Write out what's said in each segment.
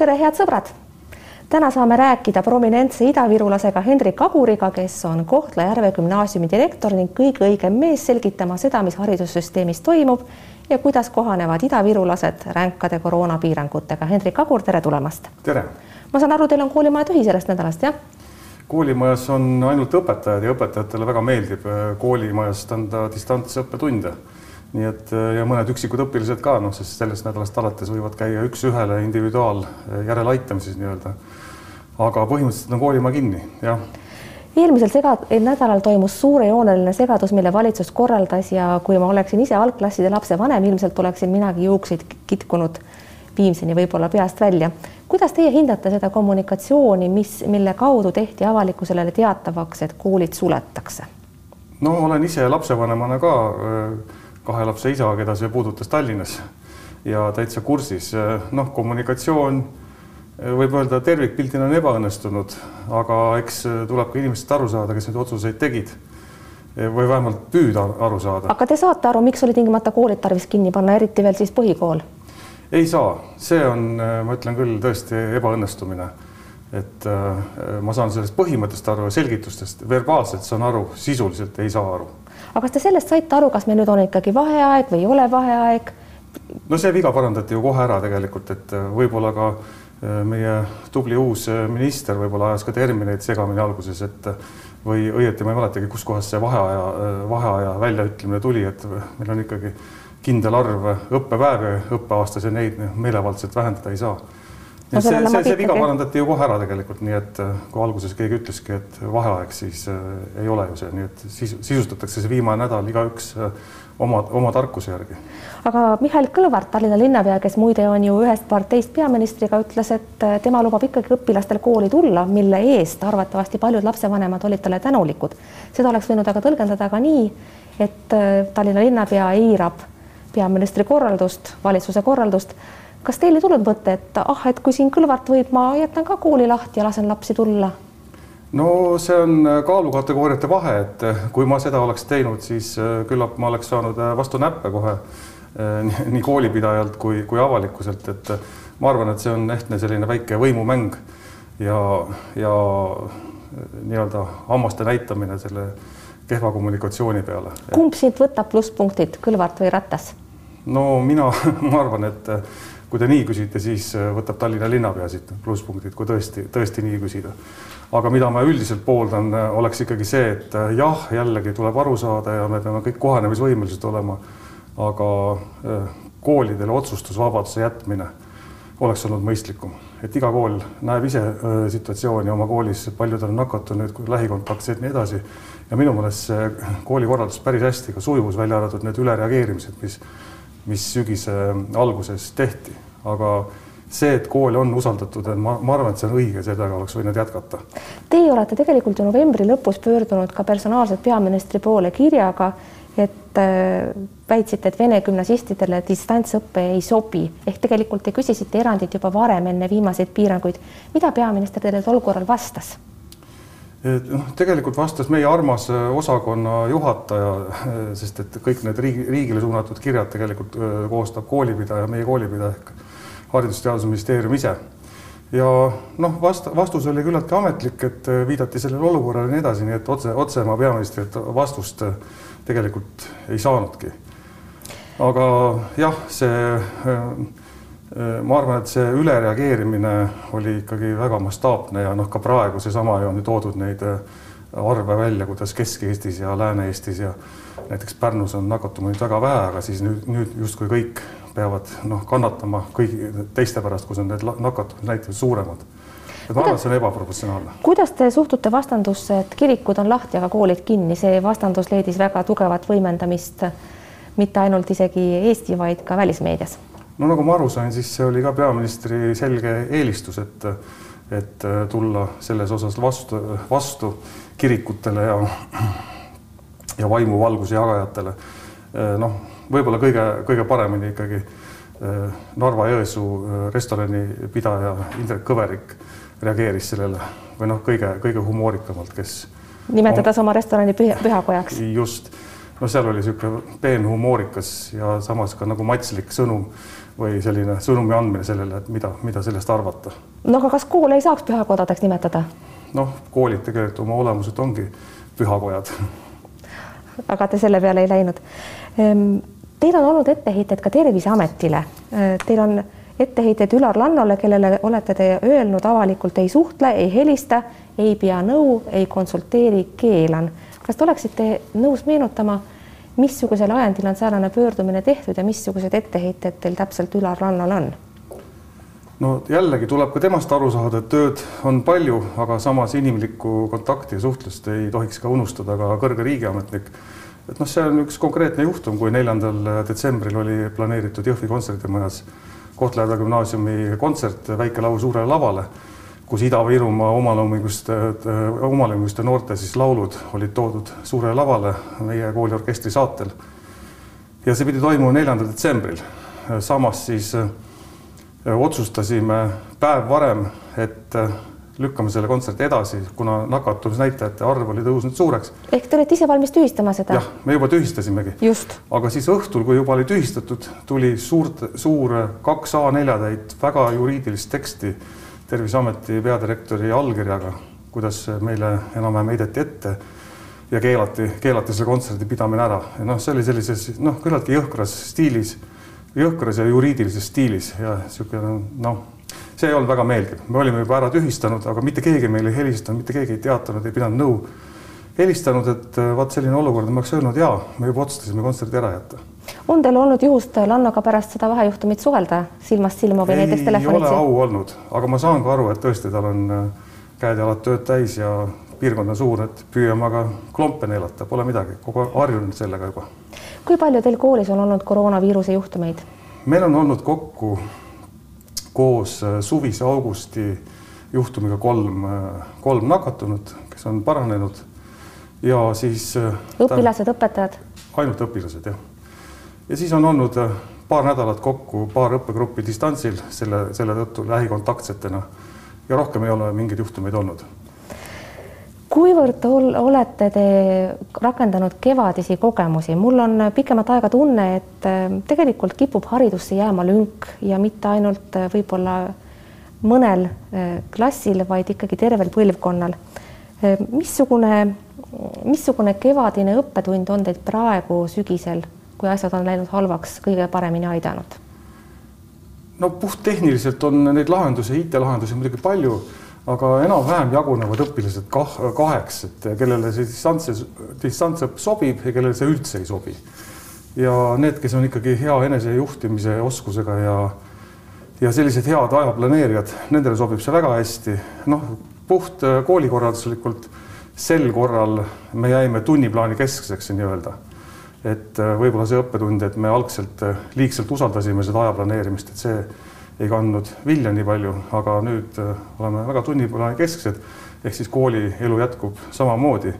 tere, head sõbrad! täna saame rääkida prominentse idavirulasega Hendrik Aguriga, kes on Kohtla-Järve gümnaasiumi direktor ning kõige õigem mees selgitama seda, mis haridussüsteemis toimub ja kuidas kohanevad idavirulased ränkade koroonapiirangutega. Hendrik Agur, tere tulemast! tere! ma saan aru, teil on koolimaja tühi sellest nädalast, jah? koolimajas on ainult õpetajad ja õpetajatele väga meeldib äh, koolimajast anda distantsõppetunde nii et äh, ja mõned üksikud õpilased ka noh, sest sellest nädalast alates võivad käia üks-ühele individuaal äh, järeleaitamises nii-öelda. aga põhimõtteliselt on koolimaa kinni, jah eelmisel sega-, nädalal toimus suurejooneline segadus, mille valitsus korraldas ja kui ma oleksin ise algklasside lapsevanem, ilmselt oleksin minagi juukseid kitkunud viimseni võib-olla peast välja. kuidas teie hindate seda kommunikatsiooni, mis, mille kaudu tehti avalikkusele teatavaks, et koolid suletakse? no olen ise lapsevanemana ka äh, kahe lapse isa, keda see puudutas Tallinnas ja täitsa kursis. noh, kommunikatsioon võib öelda tervikpildina on ebaõnnestunud, aga eks tuleb ka inimestest aru saada, kes neid otsuseid tegid või vähemalt püüda aru saada. aga te saate aru, miks oli tingimata koolid tarvis kinni panna, eriti veel siis põhikool? ei saa, see on, ma ütlen küll tõesti ebaõnnestumine. et äh, ma saan sellest põhimõttest aru ja selgitustest, verbaalselt saan aru, sisuliselt ei saa aru aga kas te sellest saite aru, kas meil nüüd on ikkagi vaheaeg või ei ole vaheaeg? no see viga parandati ju kohe ära tegelikult, et äh, võib-olla ka äh, meie tubli uus äh, minister võib-olla ajas ka termineid segamini alguses, et või õieti ma ei mäletagi, kuskohast see vaheaja, vaheaja väljaütlemine tuli, et meil on ikkagi kindel arv õppepäevi õppeaastas ja neid meelevaldselt vähendada ei saa see, see, see viga parandati ju kohe ära tegelikult, nii et äh, kui alguses keegi ütleski, et vaheaeg, siis äh, ei ole ju see, nii et siis sisustatakse see viimane nädal igaüks äh, oma, oma tarkuse järgi. aga Mihhail Kõlvart, Tallinna linnapea, kes muide on ju ühest parteist peaministriga, ütles, et tema lubab ikkagi õpilastel kooli tulla, mille eest arvatavasti paljud lapsevanemad olid talle tänulikud. seda oleks võinud aga tõlgendada ka nii, et Tallinna linnapea eirab peaministri korraldust, valitsuse korraldust kas teil ei tulnud mõte, et ah, et kui siin Kõlvart võib, ma jätan ka kooli lahti ja lasen lapsi tulla? no see on kaalukategooriate vahe, et kui ma seda oleks teinud, siis äh, küllap ma oleks saanud äh, vastu näppe kohe äh, nii koolipidajalt kui, kui avalikkuselt, et ma arvan, et see on ehtne selline väike võimumäng ja, ja nii-öelda hammaste näitamine selle kehva kommunikatsiooni peale. kumb siit võtab plusspunktid, Kõlvart või Ratas? no mina, ma arvan, et kui te nii küsite, siis äh, võtab Tallinna linnapea siit plusspunktid, kui tõesti, tõesti nii küsida. aga mida ma üldiselt pooldan, äh, oleks ikkagi see, et äh, jah, jällegi tuleb aru saada ja me peame kõik kohanemisvõimelised olema, aga koolidele otsustusvabaduse jätmine oleks olnud mõistlikum, et iga kool näeb ise situatsiooni oma koolis, paljud on nakatunud, lähikontaktsed ja nii edasi. ja minu meelest see koolikorraldus päris hästi ka sujus, välja arvatud need ülereageerimised, mis mis sügise alguses tehti, aga see, et koole on usaldatud, ma, ma arvan, et see on õige, sellega oleks võinud jätkata. Teie olete tegelikult ju novembri lõpus pöördunud ka personaalselt peaministri poole kirjaga, et äh, väitsite, et vene gümnasistidele distantsõpe ei sobi ehk tegelikult te küsisite erandit juba varem enne viimaseid piiranguid. mida peaminister teile tol korral vastas? Noh, tegelikult vastas meie armas äh, osakonna juhataja, äh, sest et kõik need riigi, riigile suunatud kirjad tegelikult äh, koostab koolipidaja, meie koolipidaja ehk Haridus-Teadusministeerium ise. ja noh, vast-, vastus oli küllaltki ametlik, et viidati sellele olukorrale ja nii edasi, nii et otse, otse ma peaministrilt vastust tegelikult ei saanudki. aga jah, see ma arvan, et see ülereageerimine oli ikkagi väga mastaapne ja noh, ka praegu seesama ju on ju toodud neid äh, arve välja, kuidas Kesk-Eestis ja Lääne-Eestis ja näiteks Pärnus on nakatunuid väga vähe, aga siis nüüd, nüüd justkui kõik peavad noh, kannatama kõigi teiste pärast, kus on need nakatumisnäitajad suuremad. et ma arvan, et see on ebaproportsionaalne. kuidas te suhtute vastandusse, et kirikud on lahti, aga koolid kinni, see vastandus leidis väga tugevat võimendamist mitte ainult isegi Eesti, vaid ka välismeedias no nagu ma aru sain, siis see oli ka peaministri selge eelistus, et, et tulla selles osas vastu, vastu kirikutele ja, ja vaimuvalguse jagajatele. noh, võib-olla kõige-kõige paremini ikkagi Narva-Jõesuu restorani pidaja Indrek Kõverik reageeris sellele või noh, kõige-kõige humoorikamalt, kes nimetades oma restorani püha, pühakojaks. just, no seal oli niisugune peenhumoorikas ja samas ka nagu matslik sõnum või selline sõnumi andmine sellele, et mida, mida sellest arvata. no aga kas koole ei saaks pühakodadeks nimetada? noh, koolid tegelikult oma olemuselt ongi pühakojad. aga te selle peale ei läinud. Ehm, teil on olnud etteheited ka Terviseametile. Teil on etteheited Ülar Lannole, kellele olete te öelnud avalikult ei suhtle, ei helista, ei pea nõu, ei konsulteeri, keelan. kas te oleksite nõus meenutama, missugusel ajendil on säärane pöördumine tehtud ja missugused etteheited teil täpselt Ülar Lannal on? no jällegi tuleb ka temast aru saada, et tööd on palju, aga samas inimlikku kontakti ja suhtlust ei tohiks ka unustada ka kõrge riigiametnik. et noh, see on üks konkreetne juhtum, kui neljandal detsembril oli planeeritud Jõhvi kontserdimajas Kohtla-Järve gümnaasiumi kontsert Väike laul suurele lavale, kus Ida-Virumaa omaloominguste, omaloominguste noorte siis laulud olid toodud suurele lavale meie kooliorkestri saatel. ja see pidi toimuma neljandal detsembril. samas siis otsustasime päev varem, et lükkame selle kontserti edasi, kuna nakatumisnäitajate arv oli tõusnud suureks. ehk te olete ise valmis tühistama seda? jah, me juba tühistasimegi. aga siis õhtul, kui juba oli tühistatud, tuli suurt, suur kaks A4 täit väga juriidilist teksti Terviseameti peadirektori allkirjaga, kuidas meile enam-vähem heideti ette ja keelati, keelati selle kontserdi pidamine ära ja noh, see oli sellises noh, küllaltki jõhkras stiilis, jõhkras ja juriidilises stiilis ja niisugune noh see ei olnud väga meeldiv, me olime juba ära tühistanud, aga mitte keegi meile ei helistanud, mitte keegi ei teatanud, ei pidanud nõu helistanud, et vaat selline olukord, ma oleks öelnud jaa, me juba otsustasime kontserdi ära jätta. On teil olnud juhust Lannoga pärast seda vahejuhtumit suhelda silmast silma või ei näiteks telefonitsi? ei ole au olnud, aga ma saan ka aru, et tõesti, tal on äh, käed-jalad tööd täis ja piirkond on suur, et püüame aga klompe neelata, pole midagi, kogu aeg harjunud sellega juba. kui palju teil koolis on olnud koroonaviiruse juhtumeid? meil on olnud kokku koos äh, suvise augusti juhtumiga kolm, äh, kolm nakatunut, kes on paranenud ja siis. Õpilased, õpetajad? ainult õpilased jah. Ja siis on olnud paar nädalat kokku paar õppegruppi distantsil selle, selle tõttu lähikontaktsetena. Ja rohkem ei ole mingeid juhtumeid olnud. Kuivõrd olete te rakendanud kevadisi kogemusi, mul on pikemat aega tunne, et äh, tegelikult kipub haridusse jääma lünk ja mitte ainult äh, võib-olla mõnel äh, klassil, vaid ikkagi tervel põlvkonnal. missugune, missugune kevadine õppetund on teid praegu sügisel, kui asjad on läinud halvaks, kõige paremini aidanud? no puhttehniliselt on neid lahendusi, IT-lahendusi muidugi palju aga enam-vähem jagunevad õpilased kah kaheks, et kellele see distants, distantsõpp sobib ja kellele see üldse ei sobi. ja need, kes on ikkagi hea enesejuhtimise oskusega ja ja sellised head ajaplaneerijad, nendele sobib see väga hästi. noh, puht äh, koolikorralduslikult sel korral me jäime tunniplaani keskseks nii-öelda. Et äh, võib-olla see õppetund, et me algselt äh, liigselt usaldasime seda aja planeerimist, et see ei kandnud vilja nii palju, aga nüüd äh, oleme väga tunniplaani kesksed ehk siis koolielu jätkub samamoodi.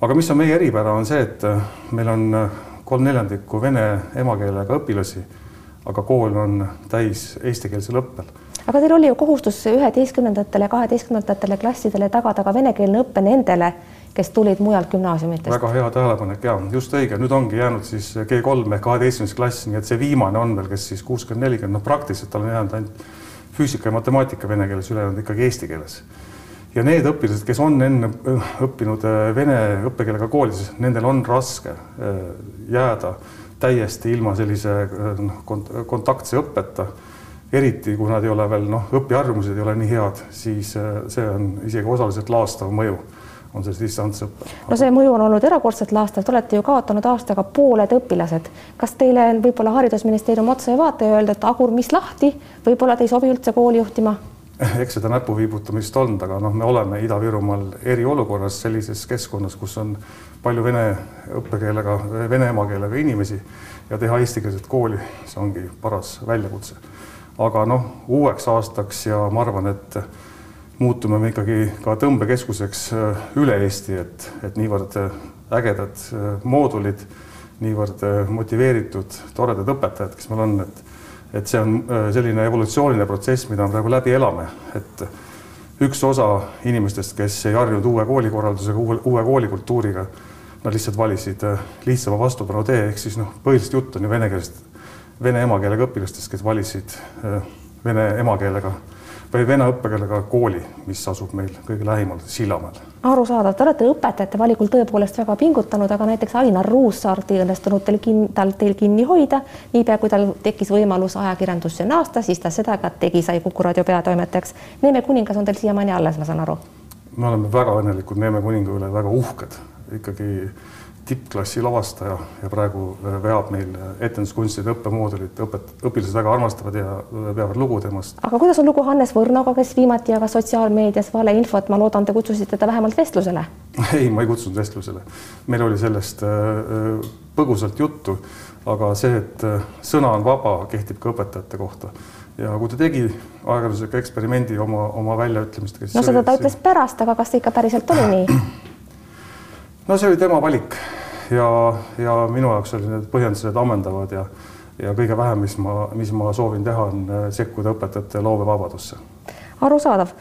aga mis on meie eripära, on see, et meil on kolm neljandikku vene emakeelega õpilasi, aga kool on täis eestikeelsel õppel aga teil oli ju kohustus üheteistkümnendatele, kaheteistkümnendatele klassidele tagada ka venekeelne õpe nendele, kes tulid mujalt gümnaasiumitest. väga hea tähelepanek ja just õige, nüüd ongi jäänud siis G3 ehk kaheteistkümnes klass, nii et see viimane on veel, kes siis kuuskümmend, nelikümmend, noh, praktiliselt tal on jäänud ainult füüsika ja matemaatika vene keeles, ülejäänud ikkagi eesti keeles. ja need õpilased, kes on enne õppinud äh, vene õppekeelega koolides, nendel on raske äh, jääda täiesti ilma sellise äh, noh, kontaktse õppeta eriti kui nad ei ole veel noh, õpiharjumused ei ole nii head, siis see on isegi osaliselt laastav mõju on see distantsõpe. no see mõju on olnud erakordselt laastav, te olete ju kaotanud aastaga pooled õpilased. kas teile võib-olla Haridusministeerium otsa ei vaata ja öelda, et agur, mis lahti, võib-olla te ei sobi üldse kooli juhtima? eks seda näpuviibutamist olnud, aga noh, me oleme Ida-Virumaal eriolukorras sellises keskkonnas, kus on palju vene õppekeelega, vene emakeelega inimesi ja teha eestikeelset kooli, see ongi paras väljakutse. aga noh, uueks aastaks ja ma arvan, et muutume me ikkagi ka tõmbekeskuseks äh, üle Eesti, et, et niivõrd äh, ägedad äh, moodulid, niivõrd motiveeritud, toredad õpetajad, kes meil on, et et see on selline evolutsiooniline protsess, mida me praegu läbi elame, et üks osa inimestest, kes ei harjunud uue koolikorraldusega, uue, uue koolikultuuriga, nad lihtsalt valisid lihtsama vastupanu tee, ehk siis noh, põhiliselt jutt on ju venekeelsest, vene emakeelega õpilastest, kes valisid vene emakeelega või vene õppekeelega kooli, mis asub meil kõige lähemal Sillamäel. arusaadav, te olete õpetajate valikul tõepoolest väga pingutanud, aga näiteks Ainar Ruussaart ei õnnestunud teil kin-, tal teil kinni hoida. niipea kui tal tekkis võimalus ajakirjandusse naasta, siis ta seda ka tegi, sai Kuku raadio peatoimetajaks. Neeme kuningas on teil siiamaani alles, ma saan aru? me oleme väga õnnelikud Neeme kuninga üle, väga uhked ikkagi tippklassi lavastaja ja praegu veab meil etenduskunstide õppemoodulit, õpet-, õpilased väga armastavad ja peavad lugu temast. aga kuidas on lugu Hannes Võrnoga, kes viimati jagas sotsiaalmeedias valeinfot, ma loodan, te kutsusite ta vähemalt vestlusele? ei, ma ei kutsunud vestlusele. meil oli sellest äh, põgusalt juttu, aga see, et äh, sõna on vaba, kehtib ka õpetajate kohta ja kui ta tegi ajakirjandusliku eksperimendi oma, oma väljaütlemistega. no seda ta ütles pärast, aga kas see ikka päriselt oli nii? no see oli tema valik ja, ja minu jaoks oli need põhjendused ammendavad ja ja kõige vähem, mis ma, mis ma soovin teha, on äh, sekkuda õpetajate loomevabadusse. arusaadav,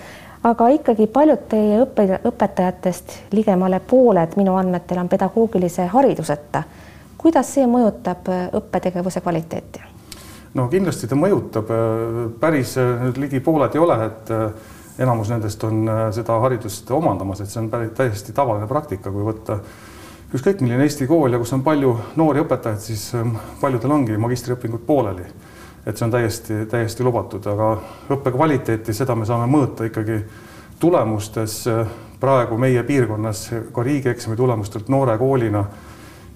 aga ikkagi paljud teie õppe, õpetajatest, ligemale pooled minu andmetel on pedagoogilise hariduseta. kuidas see mõjutab äh, õppetegevuse kvaliteeti? no kindlasti ta mõjutab, äh, päris nüüd ligi pooled ei ole, et enamus nendest on äh, seda haridust omandamas, et see on täiesti tavaline praktika, kui võtta ükskõik milline Eesti kool ja kus on palju noori õpetajaid, siis ähm, paljudel ongi magistriõpingud pooleli. et see on täiesti, täiesti lubatud, aga õppe kvaliteeti, seda me saame mõõta ikkagi tulemustes. praegu meie piirkonnas ka riigieksami tulemustelt noore koolina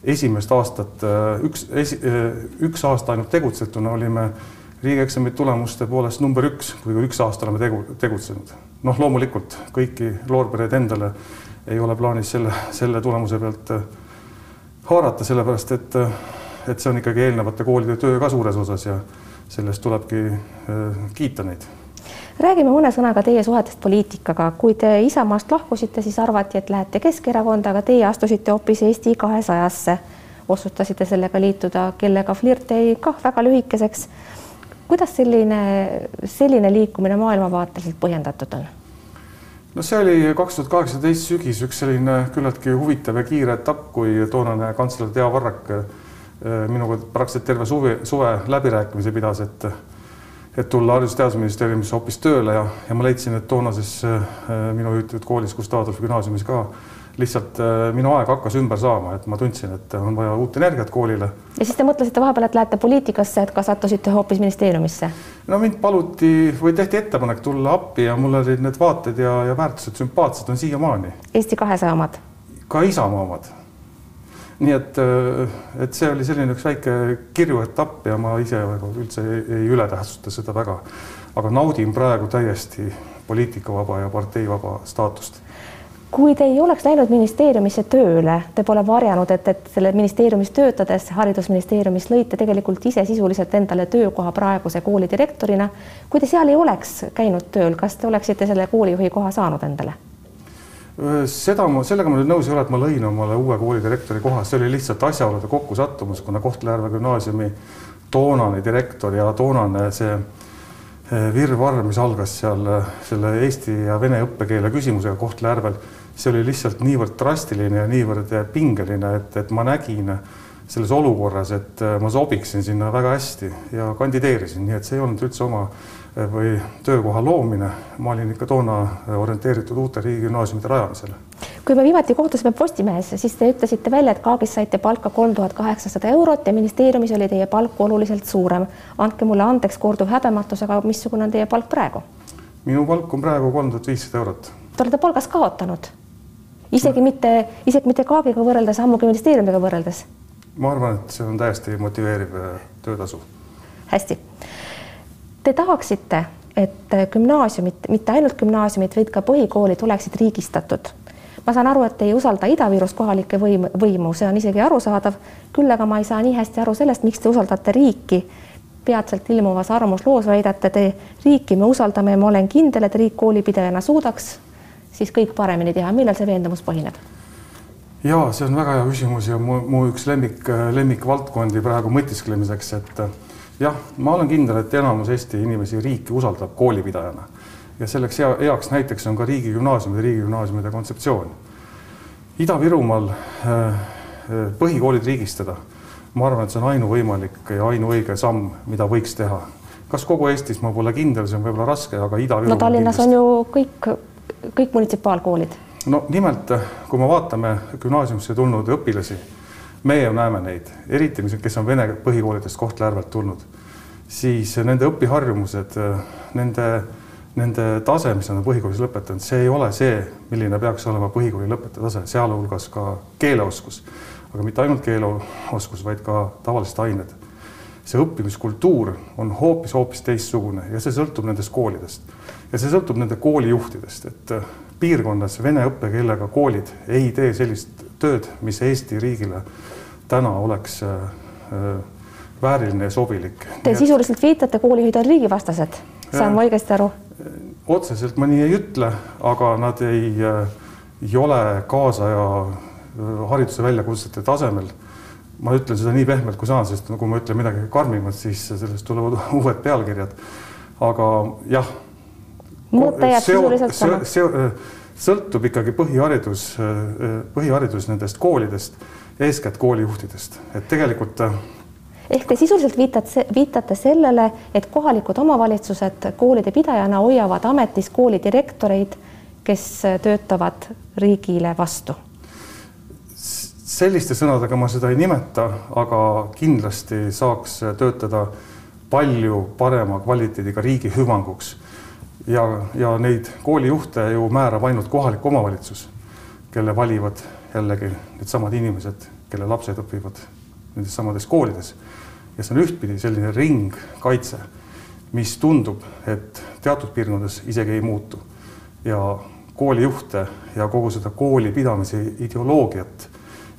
esimest aastat, äh, üks, äh, üks aasta ainult tegutsetuna olime riigieksamite tulemuste poolest number üks, kui üks aasta oleme tegu, tegutsenud. noh, loomulikult kõiki loorbereid endale ei ole plaanis selle, selle tulemuse pealt äh, haarata, sellepärast et, äh, et see on ikkagi eelnevate koolide töö ka suures osas ja sellest tulebki äh, kiita neid räägime mõne sõnaga teie suhetest poliitikaga. kui te Isamaast lahkusite, siis arvati, et lähete Keskerakonda, aga teie astusite hoopis Eesti kahesajasse. otsustasite sellega liituda, kellega flirt jäi kah väga lühikeseks kuidas selline, selline liikumine maailmavaateliselt põhjendatud on? no see oli kaks tuhat kaheksateist sügis üks selline küllaltki huvitav ja kiire etapp, kui toonane kantsler Tea Varrak eh, minuga praktiliselt terve suve, suve läbirääkimisi pidas, et et tulla Haridus- ja Teadusministeeriumisse hoopis tööle ja, ja ma leidsin, et toonases eh, minu juhitud koolis Gustav Adolfi gümnaasiumis ka lihtsalt äh, minu aeg hakkas ümber saama, et ma tundsin, et on vaja uut energiat koolile. ja siis te mõtlesite vahepeal, et lähete poliitikasse, et ka sattusite hoopis ministeeriumisse? no mind paluti või tehti ettepanek tulla appi ja mul olid need vaated ja, ja väärtused sümpaatsed on siiamaani. Eesti kahesaja omad? ka Isamaa omad. nii et, äh, et see oli selline üks väike kirju etapp ja ma ise üldse ei, ei ületähtsusta seda väga. aga naudin praegu täiesti poliitikavaba ja parteivaba staatust kui te ei oleks läinud ministeeriumisse tööle, te pole varjanud, et, et selle ministeeriumis töötades, haridusministeeriumis lõite tegelikult ise sisuliselt endale töökoha praeguse kooli direktorina. kui te seal ei oleks käinud tööl, kas te oleksite selle koolijuhi koha saanud endale? seda ma, sellega ma nüüd nõus ei ole, et ma lõin omale uue koolidirektori koha, see oli lihtsalt asjaolude kokkusattumus, kuna Kohtla-Järve gümnaasiumi toonane direktor ja toonane see eh, virvarr, mis algas seal eh, selle eesti ja vene õppekeele küsimusega Kohtla-Järvel see oli lihtsalt niivõrd drastiline ja niivõrd pingeline, et, et ma nägin selles olukorras, et äh, ma sobiksin sinna väga hästi ja kandideerisin, nii et see ei olnud üldse oma äh, või töökoha loomine. ma olin ikka toona äh, orienteeritud uute riigigümnaasiumide rajamisele. kui me viimati kohtusime Postimehes, siis te ütlesite välja, et Kaagis saite palka kolm tuhat kaheksasada eurot ja ministeeriumis oli teie palk oluliselt suurem. andke mulle andeks korduv häbematus, aga missugune on teie palk praegu? minu palk on praegu kolm tuhat viissada eurot. Te olete palgas kaotanud isegi mitte, isegi mitte Kaagiga võrreldes, ammugi ministeeriumiga võrreldes? ma arvan, et see on täiesti motiveeriv äh, töötasu. hästi. Te tahaksite, et gümnaasiumid, mitte ainult gümnaasiumid, vaid ka põhikoolid oleksid riigistatud. ma saan aru, et ei usalda Ida-Virus kohalikke võim, võimu, see on isegi arusaadav. küll aga ma ei saa nii hästi aru sellest, miks te usaldate riiki. peatselt ilmuvas arvamusloos väidate te, riiki me usaldame ja ma olen kindel, et riik koolipidajana suudaks siis kõik paremini teha, millel see veendumus põhineb? ja see on väga hea küsimus ja mu, mu üks lemmik, lemmikvaldkondi praegu mõtisklemiseks, et jah, ma olen kindel, et enamus Eesti inimesi riiki usaldab koolipidajana ja selleks hea, heaks näiteks on ka riigigümnaasiumide, riigigümnaasiumide kontseptsioon. Ida-Virumaal äh, põhikoolid riigistada ma arvan, et see on ainuvõimalik ja ainuõige samm, mida võiks teha. kas kogu Eestis, ma pole kindel, see on võib-olla raske, aga Ida-Virumaal no Tallinnas kindlasti. on ju kõik, kõik munitsipaalkoolid. no nimelt, kui me vaatame gümnaasiumisse tulnud õpilasi, meie näeme neid, eriti kes on vene põhikoolidest Kohtla-Järvelt tulnud, siis nende õpiharjumused, nende nende tase, mis nad on põhikoolis lõpetanud, see ei ole see, milline peaks olema põhikooli lõpetaja tase, sealhulgas ka keeleoskus aga mitte ainult keeleoskus, vaid ka tavalised ained. see õppimiskultuur on hoopis-hoopis teistsugune ja see sõltub nendest koolidest ja see sõltub nende koolijuhtidest, et äh, piirkonnas vene õppekeelega koolid ei tee sellist tööd, mis Eesti riigile täna oleks äh, äh, vääriline ja sobilik. Te sisuliselt viitate, koolijuhid on riigivastased, saan ma õigesti aru? otseselt ma nii ei ütle, aga nad ei, ei ole kaasaja hariduse väljakutsete tasemel. ma ütlen seda nii pehmelt, kui saan, sest kui ma ütlen midagi karmimat, siis sellest tulevad uued pealkirjad. aga jah. Mõte jääb sisuliselt sama. sõltub ikkagi põhiharidus, põhiharidus nendest koolidest, eeskätt koolijuhtidest, et tegelikult ehk te sisuliselt viitate, viitate sellele, et kohalikud omavalitsused koolide pidajana hoiavad ametis koolidirektoreid, kes töötavad riigile vastu selliste sõnadega ma seda ei nimeta, aga kindlasti saaks töötada palju parema kvaliteediga riigi hüvanguks. Ja, ja neid koolijuhte ju määrab ainult kohalik omavalitsus, kelle valivad jällegi needsamad inimesed, kelle lapsed õpivad nendes samades koolides. ja see on ühtpidi selline ringkaitse, mis tundub, et teatud piirkondades isegi ei muutu ja koolijuhte ja kogu seda kooli pidamise ideoloogiat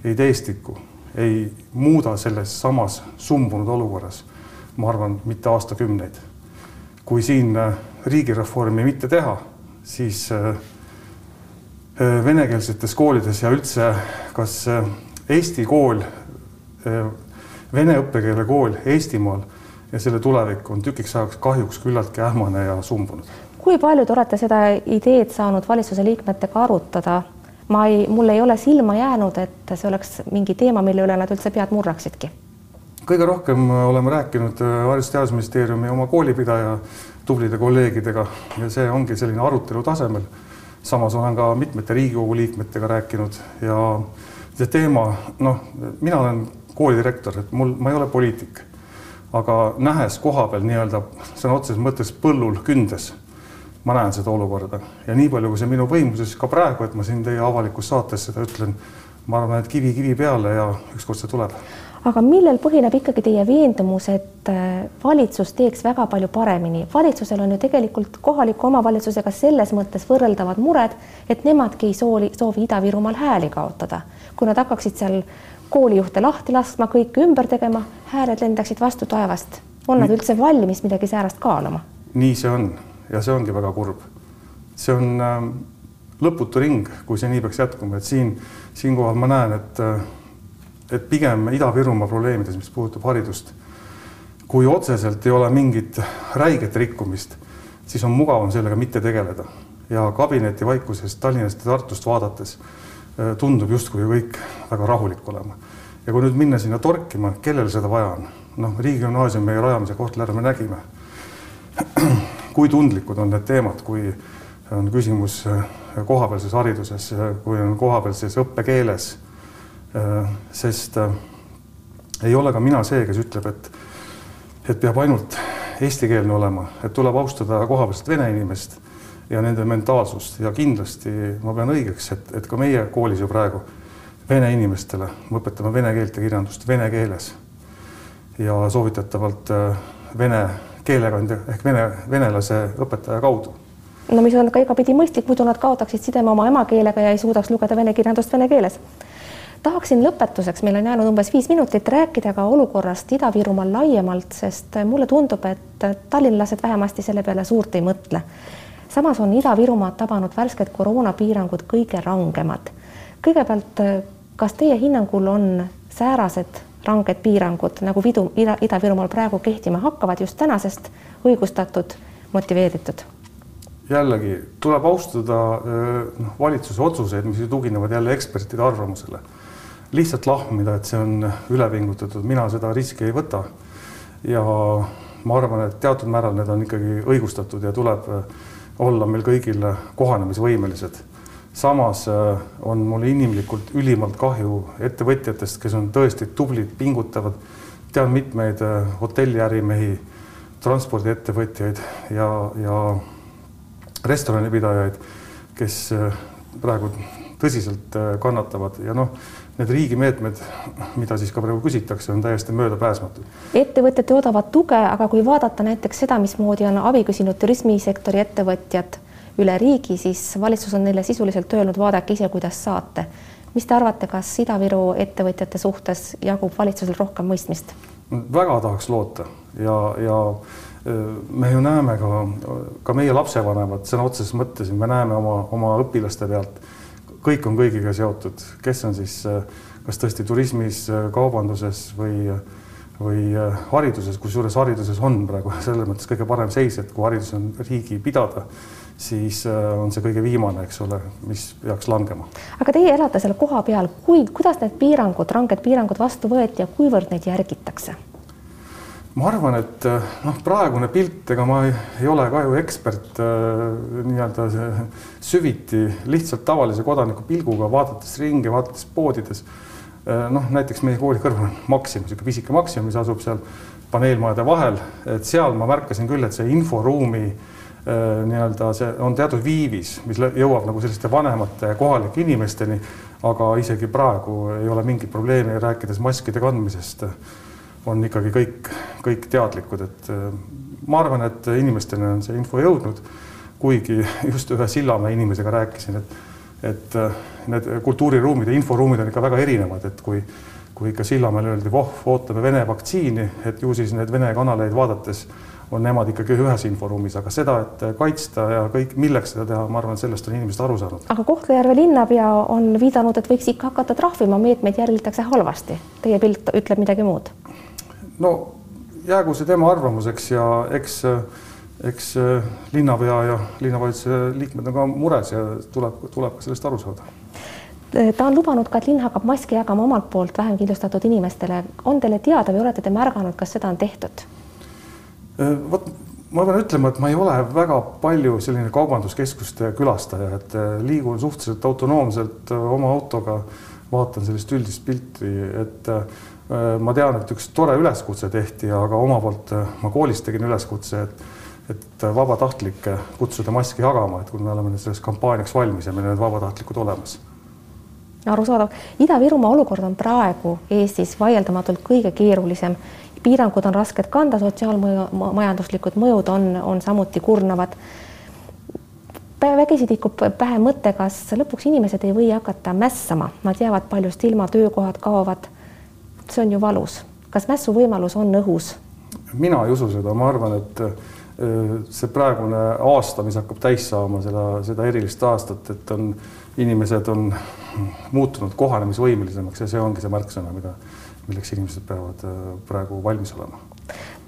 ei teestikku, ei muuda selles samas sumbunud olukorras, ma arvan, mitte aastakümneid. kui siin äh, riigireformi mitte teha, siis äh, äh, venekeelsetes koolides ja üldse, kas Eesti kool, vene õppekeele kool Eestimaal ja selle tulevik on tükiks ajaks kahjuks küllaltki ähmane ja sumbunud. kui palju te olete seda ideed saanud valitsuse liikmetega arutada ma ei, mul ei ole silma jäänud, et see oleks mingi teema, mille üle nad üldse pead murraksidki. kõige rohkem oleme rääkinud äh, Haridus- ja Teadusministeeriumi oma koolipidaja tublide kolleegidega ja see ongi selline arutelu tasemel. samas olen ka mitmete Riigikogu liikmetega rääkinud ja see teema, noh, mina olen koolidirektor, et mul, ma ei ole poliitik, aga nähes koha peal nii-öelda sõna otseses mõttes põllul kündes ma näen seda olukorda ja nii palju, kui see minu võimuses ka praegu, et ma siin teie avalikus saates seda ütlen, ma arvan, et kivi kivi peale ja ükskord see tuleb. Aga millel põhineb ikkagi teie veendumus, et äh, valitsus teeks väga palju paremini? valitsusel on ju tegelikult kohaliku omavalitsusega selles mõttes võrreldavad mured, et nemadki ei soovi, soovi Ida-Virumaal hääli kaotada. kui nad hakkaksid seal koolijuhte lahti laskma, kõike ümber tegema, hääled lendaksid vastu taevast. on nad üldse valmis midagi säärast kaaluma? nii see on ja see ongi väga kurb. see on äh, lõputu ring, kui see nii peaks jätkuma, et siin, siinkohal ma näen, et, äh, et pigem Ida-Virumaa probleemides, mis puudutab haridust, kui otseselt ei ole mingit räiget rikkumist, siis on mugavam sellega mitte tegeleda ja kabineti vaikusest Tallinnast ja Tartust vaadates äh, tundub justkui kõik väga rahulik olema. ja kui nüüd minna sinna torkima, kellel seda vaja on? noh, riigigümnaasiumi rajamise Kohtla-Järve nägime kui tundlikud on need teemad, kui on küsimus äh, kohapealses hariduses, kui on kohapealses õppekeeles. Äh, sest äh, ei ole ka mina see, kes ütleb, et, et peab ainult eestikeelne olema, et tuleb austada kohapealset vene inimest ja nende mentaalsust ja kindlasti ma pean õigeks, et, et ka meie koolis ju praegu vene inimestele me õpetame vene keelt ja kirjandust vene keeles. ja soovitatavalt vene keelekandja ehk vene, venelase õpetaja kaudu. no mis on ka igapidi mõistlik, muidu nad kaotaksid sideme oma emakeelega ja ei suudaks lugeda vene kirjandust vene keeles. Tahaksin lõpetuseks, meil on jäänud umbes viis minutit, rääkida ka olukorrast Ida-Virumaal laiemalt, sest mulle tundub, et tallinlased vähemasti selle peale suurt ei mõtle. samas on Ida-Virumaad tabanud värsked koroonapiirangud kõige rangemad. kõigepealt, kas teie hinnangul on säärased ranged piirangud nagu vidu Ida, Ida-Virumaal praegu kehtima hakkavad just tänasest õigustatud, motiveeritud? jällegi tuleb austada noh, valitsuse otsuseid, mis tuginevad jälle ekspertide arvamusele. Lihtsalt lahmida, et see on üle pingutatud, mina seda riski ei võta. ja ma arvan, et teatud määral need on ikkagi õigustatud ja tuleb olla meil kõigil kohanemisvõimelised. samas äh, on mul inimlikult ülimalt kahju ettevõtjatest, kes on tõesti tublid, pingutavad. tean mitmeid äh, hotelliärimehi, transpordiettevõtjaid ja, ja restoranipidajaid, kes äh, praegu tõsiselt kannatavad ja noh, need riigimeetmed, mida siis ka praegu küsitakse, on täiesti möödapääsmatud. ettevõtjad oodavad tuge, aga kui vaadata näiteks seda, mismoodi on abi küsinud turismisektori ettevõtjad üle riigi, siis valitsus on neile sisuliselt öelnud, vaadake ise, kuidas saate. mis te arvate, kas Ida-Viru ettevõtjate suhtes jagub valitsusel rohkem mõistmist? väga tahaks loota ja, ja me ju näeme ka, ka meie lapsevanemad sõna otseses mõttes, me näeme oma, oma õpilaste pealt kõik on kõigiga seotud, kes on siis kas tõesti turismis, kaubanduses või, või hariduses, kusjuures hariduses on praegu selles mõttes kõige parem seis, et kui haridus on riigi pidada, siis on see kõige viimane, eks ole, mis peaks langema. aga teie elate seal kohapeal, kui, kuidas need piirangud, ranged piirangud vastu võeti ja kuivõrd neid järgitakse? Ma arvan, et eh, noh, praegune pilt, ega ma ei, ei ole ka ju ekspert äh, nii-öelda süviti lihtsalt tavalise kodaniku pilguga, vaadates ringi, vaadates poodides äh,. noh, näiteks meie kooli kõrval on Maxim, niisugune pisike Maxim, mis asub seal paneelmajade vahel, et seal ma märkasin küll, et see inforuumi nii-öelda see on teatud viivis, mis jõuab nagu selliste vanemate kohalike inimesteni, aga isegi praegu ei ole mingit probleemi, rääkides maskide kandmisest on ikkagi kõik, kõik teadlikud, et äh, ma arvan, et inimesteni on see info jõudnud, kuigi just ühe Sillamäe inimesega rääkisin, et et äh, need kultuuriruumid ja inforuumid on ikka väga erinevad, et kui kui ikka Sillamäel öeldi, voh, ootame Vene vaktsiini, et ju siis need Vene kanaleid vaadates on nemad ikkagi ühes inforuumis, aga seda, et kaitsta ja kõik, milleks seda teha, ma arvan, sellest on inimesed aru saanud. aga Kohtla-Järve linnapea on viidanud, et võiks ikka hakata trahvima, meetmeid järgitakse halvasti. Teie pilt ütleb midagi muud no jäägu see tema arvamuseks ja eks, eks linnapea ja linnavalitsuse liikmed on ka mures ja tuleb, tuleb ka sellest aru saada. ta on lubanud ka, et linn hakkab maske jagama omalt poolt vähem kindlustatud inimestele. on teile teada või olete te märganud, kas seda on tehtud? vot ma pean ütlema, et ma ei ole väga palju selline kaubanduskeskuste külastaja, et liigun suhteliselt autonoomselt oma autoga, vaatan sellist üldist pilti, et ma tean, et üks tore üleskutse tehti, aga oma poolt äh, ma koolis tegin üleskutse, et et vabatahtlikke kutsuda maski jagama, et kui me oleme nüüd selleks kampaaniaks valmis ja meil on need vabatahtlikud olemas. arusaadav. Ida-Virumaa olukord on praegu Eestis vaieldamatult kõige keerulisem. piirangud on rasked kanda, sotsiaalmõju, majanduslikud mõjud on, on samuti kurnavad. vägisi tikub pähe mõte, kas lõpuks inimesed ei või hakata mässama, nad jäävad paljust ilma, töökohad kaovad see on ju valus. kas mässu võimalus on õhus? mina ei usu seda, ma arvan, et äh, see praegune aasta, mis hakkab täis saama seda, seda erilist aastat, et on, inimesed on muutunud kohanemisvõimelisemaks ja see ongi see märksõna, mida, milleks inimesed peavad äh, praegu valmis olema.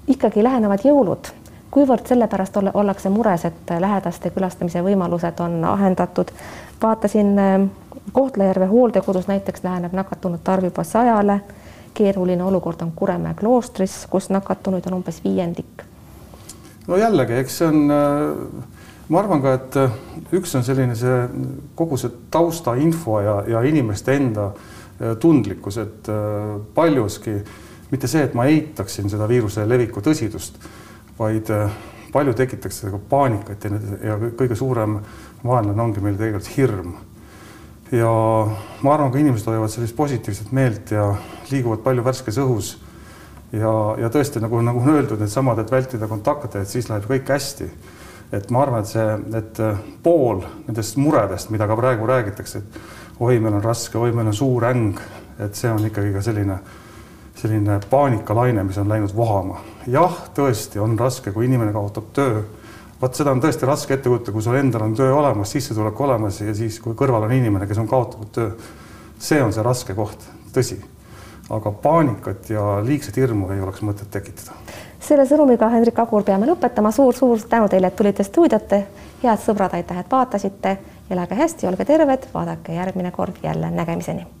ikkagi lähenevad jõulud, kuivõrd sellepärast ollakse mures, et lähedaste külastamise võimalused on ahendatud. vaatasin äh, Kohtla-Järve hooldekodus näiteks läheneb nakatunute arv juba sajale keeruline olukord on Kuremäe kloostris, kus nakatunuid on umbes viiendik. no jällegi, eks see on, äh, ma arvan ka, et äh, üks on selline see kogu see taustainfo ja, ja inimeste enda äh, tundlikkus, et paljuski mitte see, et ma eitaksin seda viiruse leviku tõsidust, vaid palju tekitakse paanikat ja, ja kõige suurem vaenlane ongi meil tegelikult hirm ja ma arvan, ka inimesed hoiavad sellist positiivset meelt ja liiguvad palju värskes õhus. ja, ja tõesti nagu, nagu on öeldud, needsamad, et vältida kontakte, et siis läheb kõik hästi. et ma arvan, et see, et pool nendest muredest, mida ka praegu räägitakse, et oi, meil on raske, oi, meil on suur äng, et see on ikkagi ka selline, selline paanikalaine, mis on läinud vohama. jah, tõesti on raske, kui inimene kaotab töö vot seda on tõesti raske ette kujutada, kui sul endal on töö olemas, sissetulek olemas ja siis, kui kõrval on inimene, kes on kaotanud töö. see on see raske koht, tõsi. aga paanikat ja liigset hirmu ei oleks mõtet tekitada. selle sõnumiga, Hendrik Agur, peame lõpetama suur,. suur-suur tänu teile, et tulite stuudiote. head sõbrad, aitäh, et vaatasite. elage hästi, olge terved, vaadake järgmine kord jälle, nägemiseni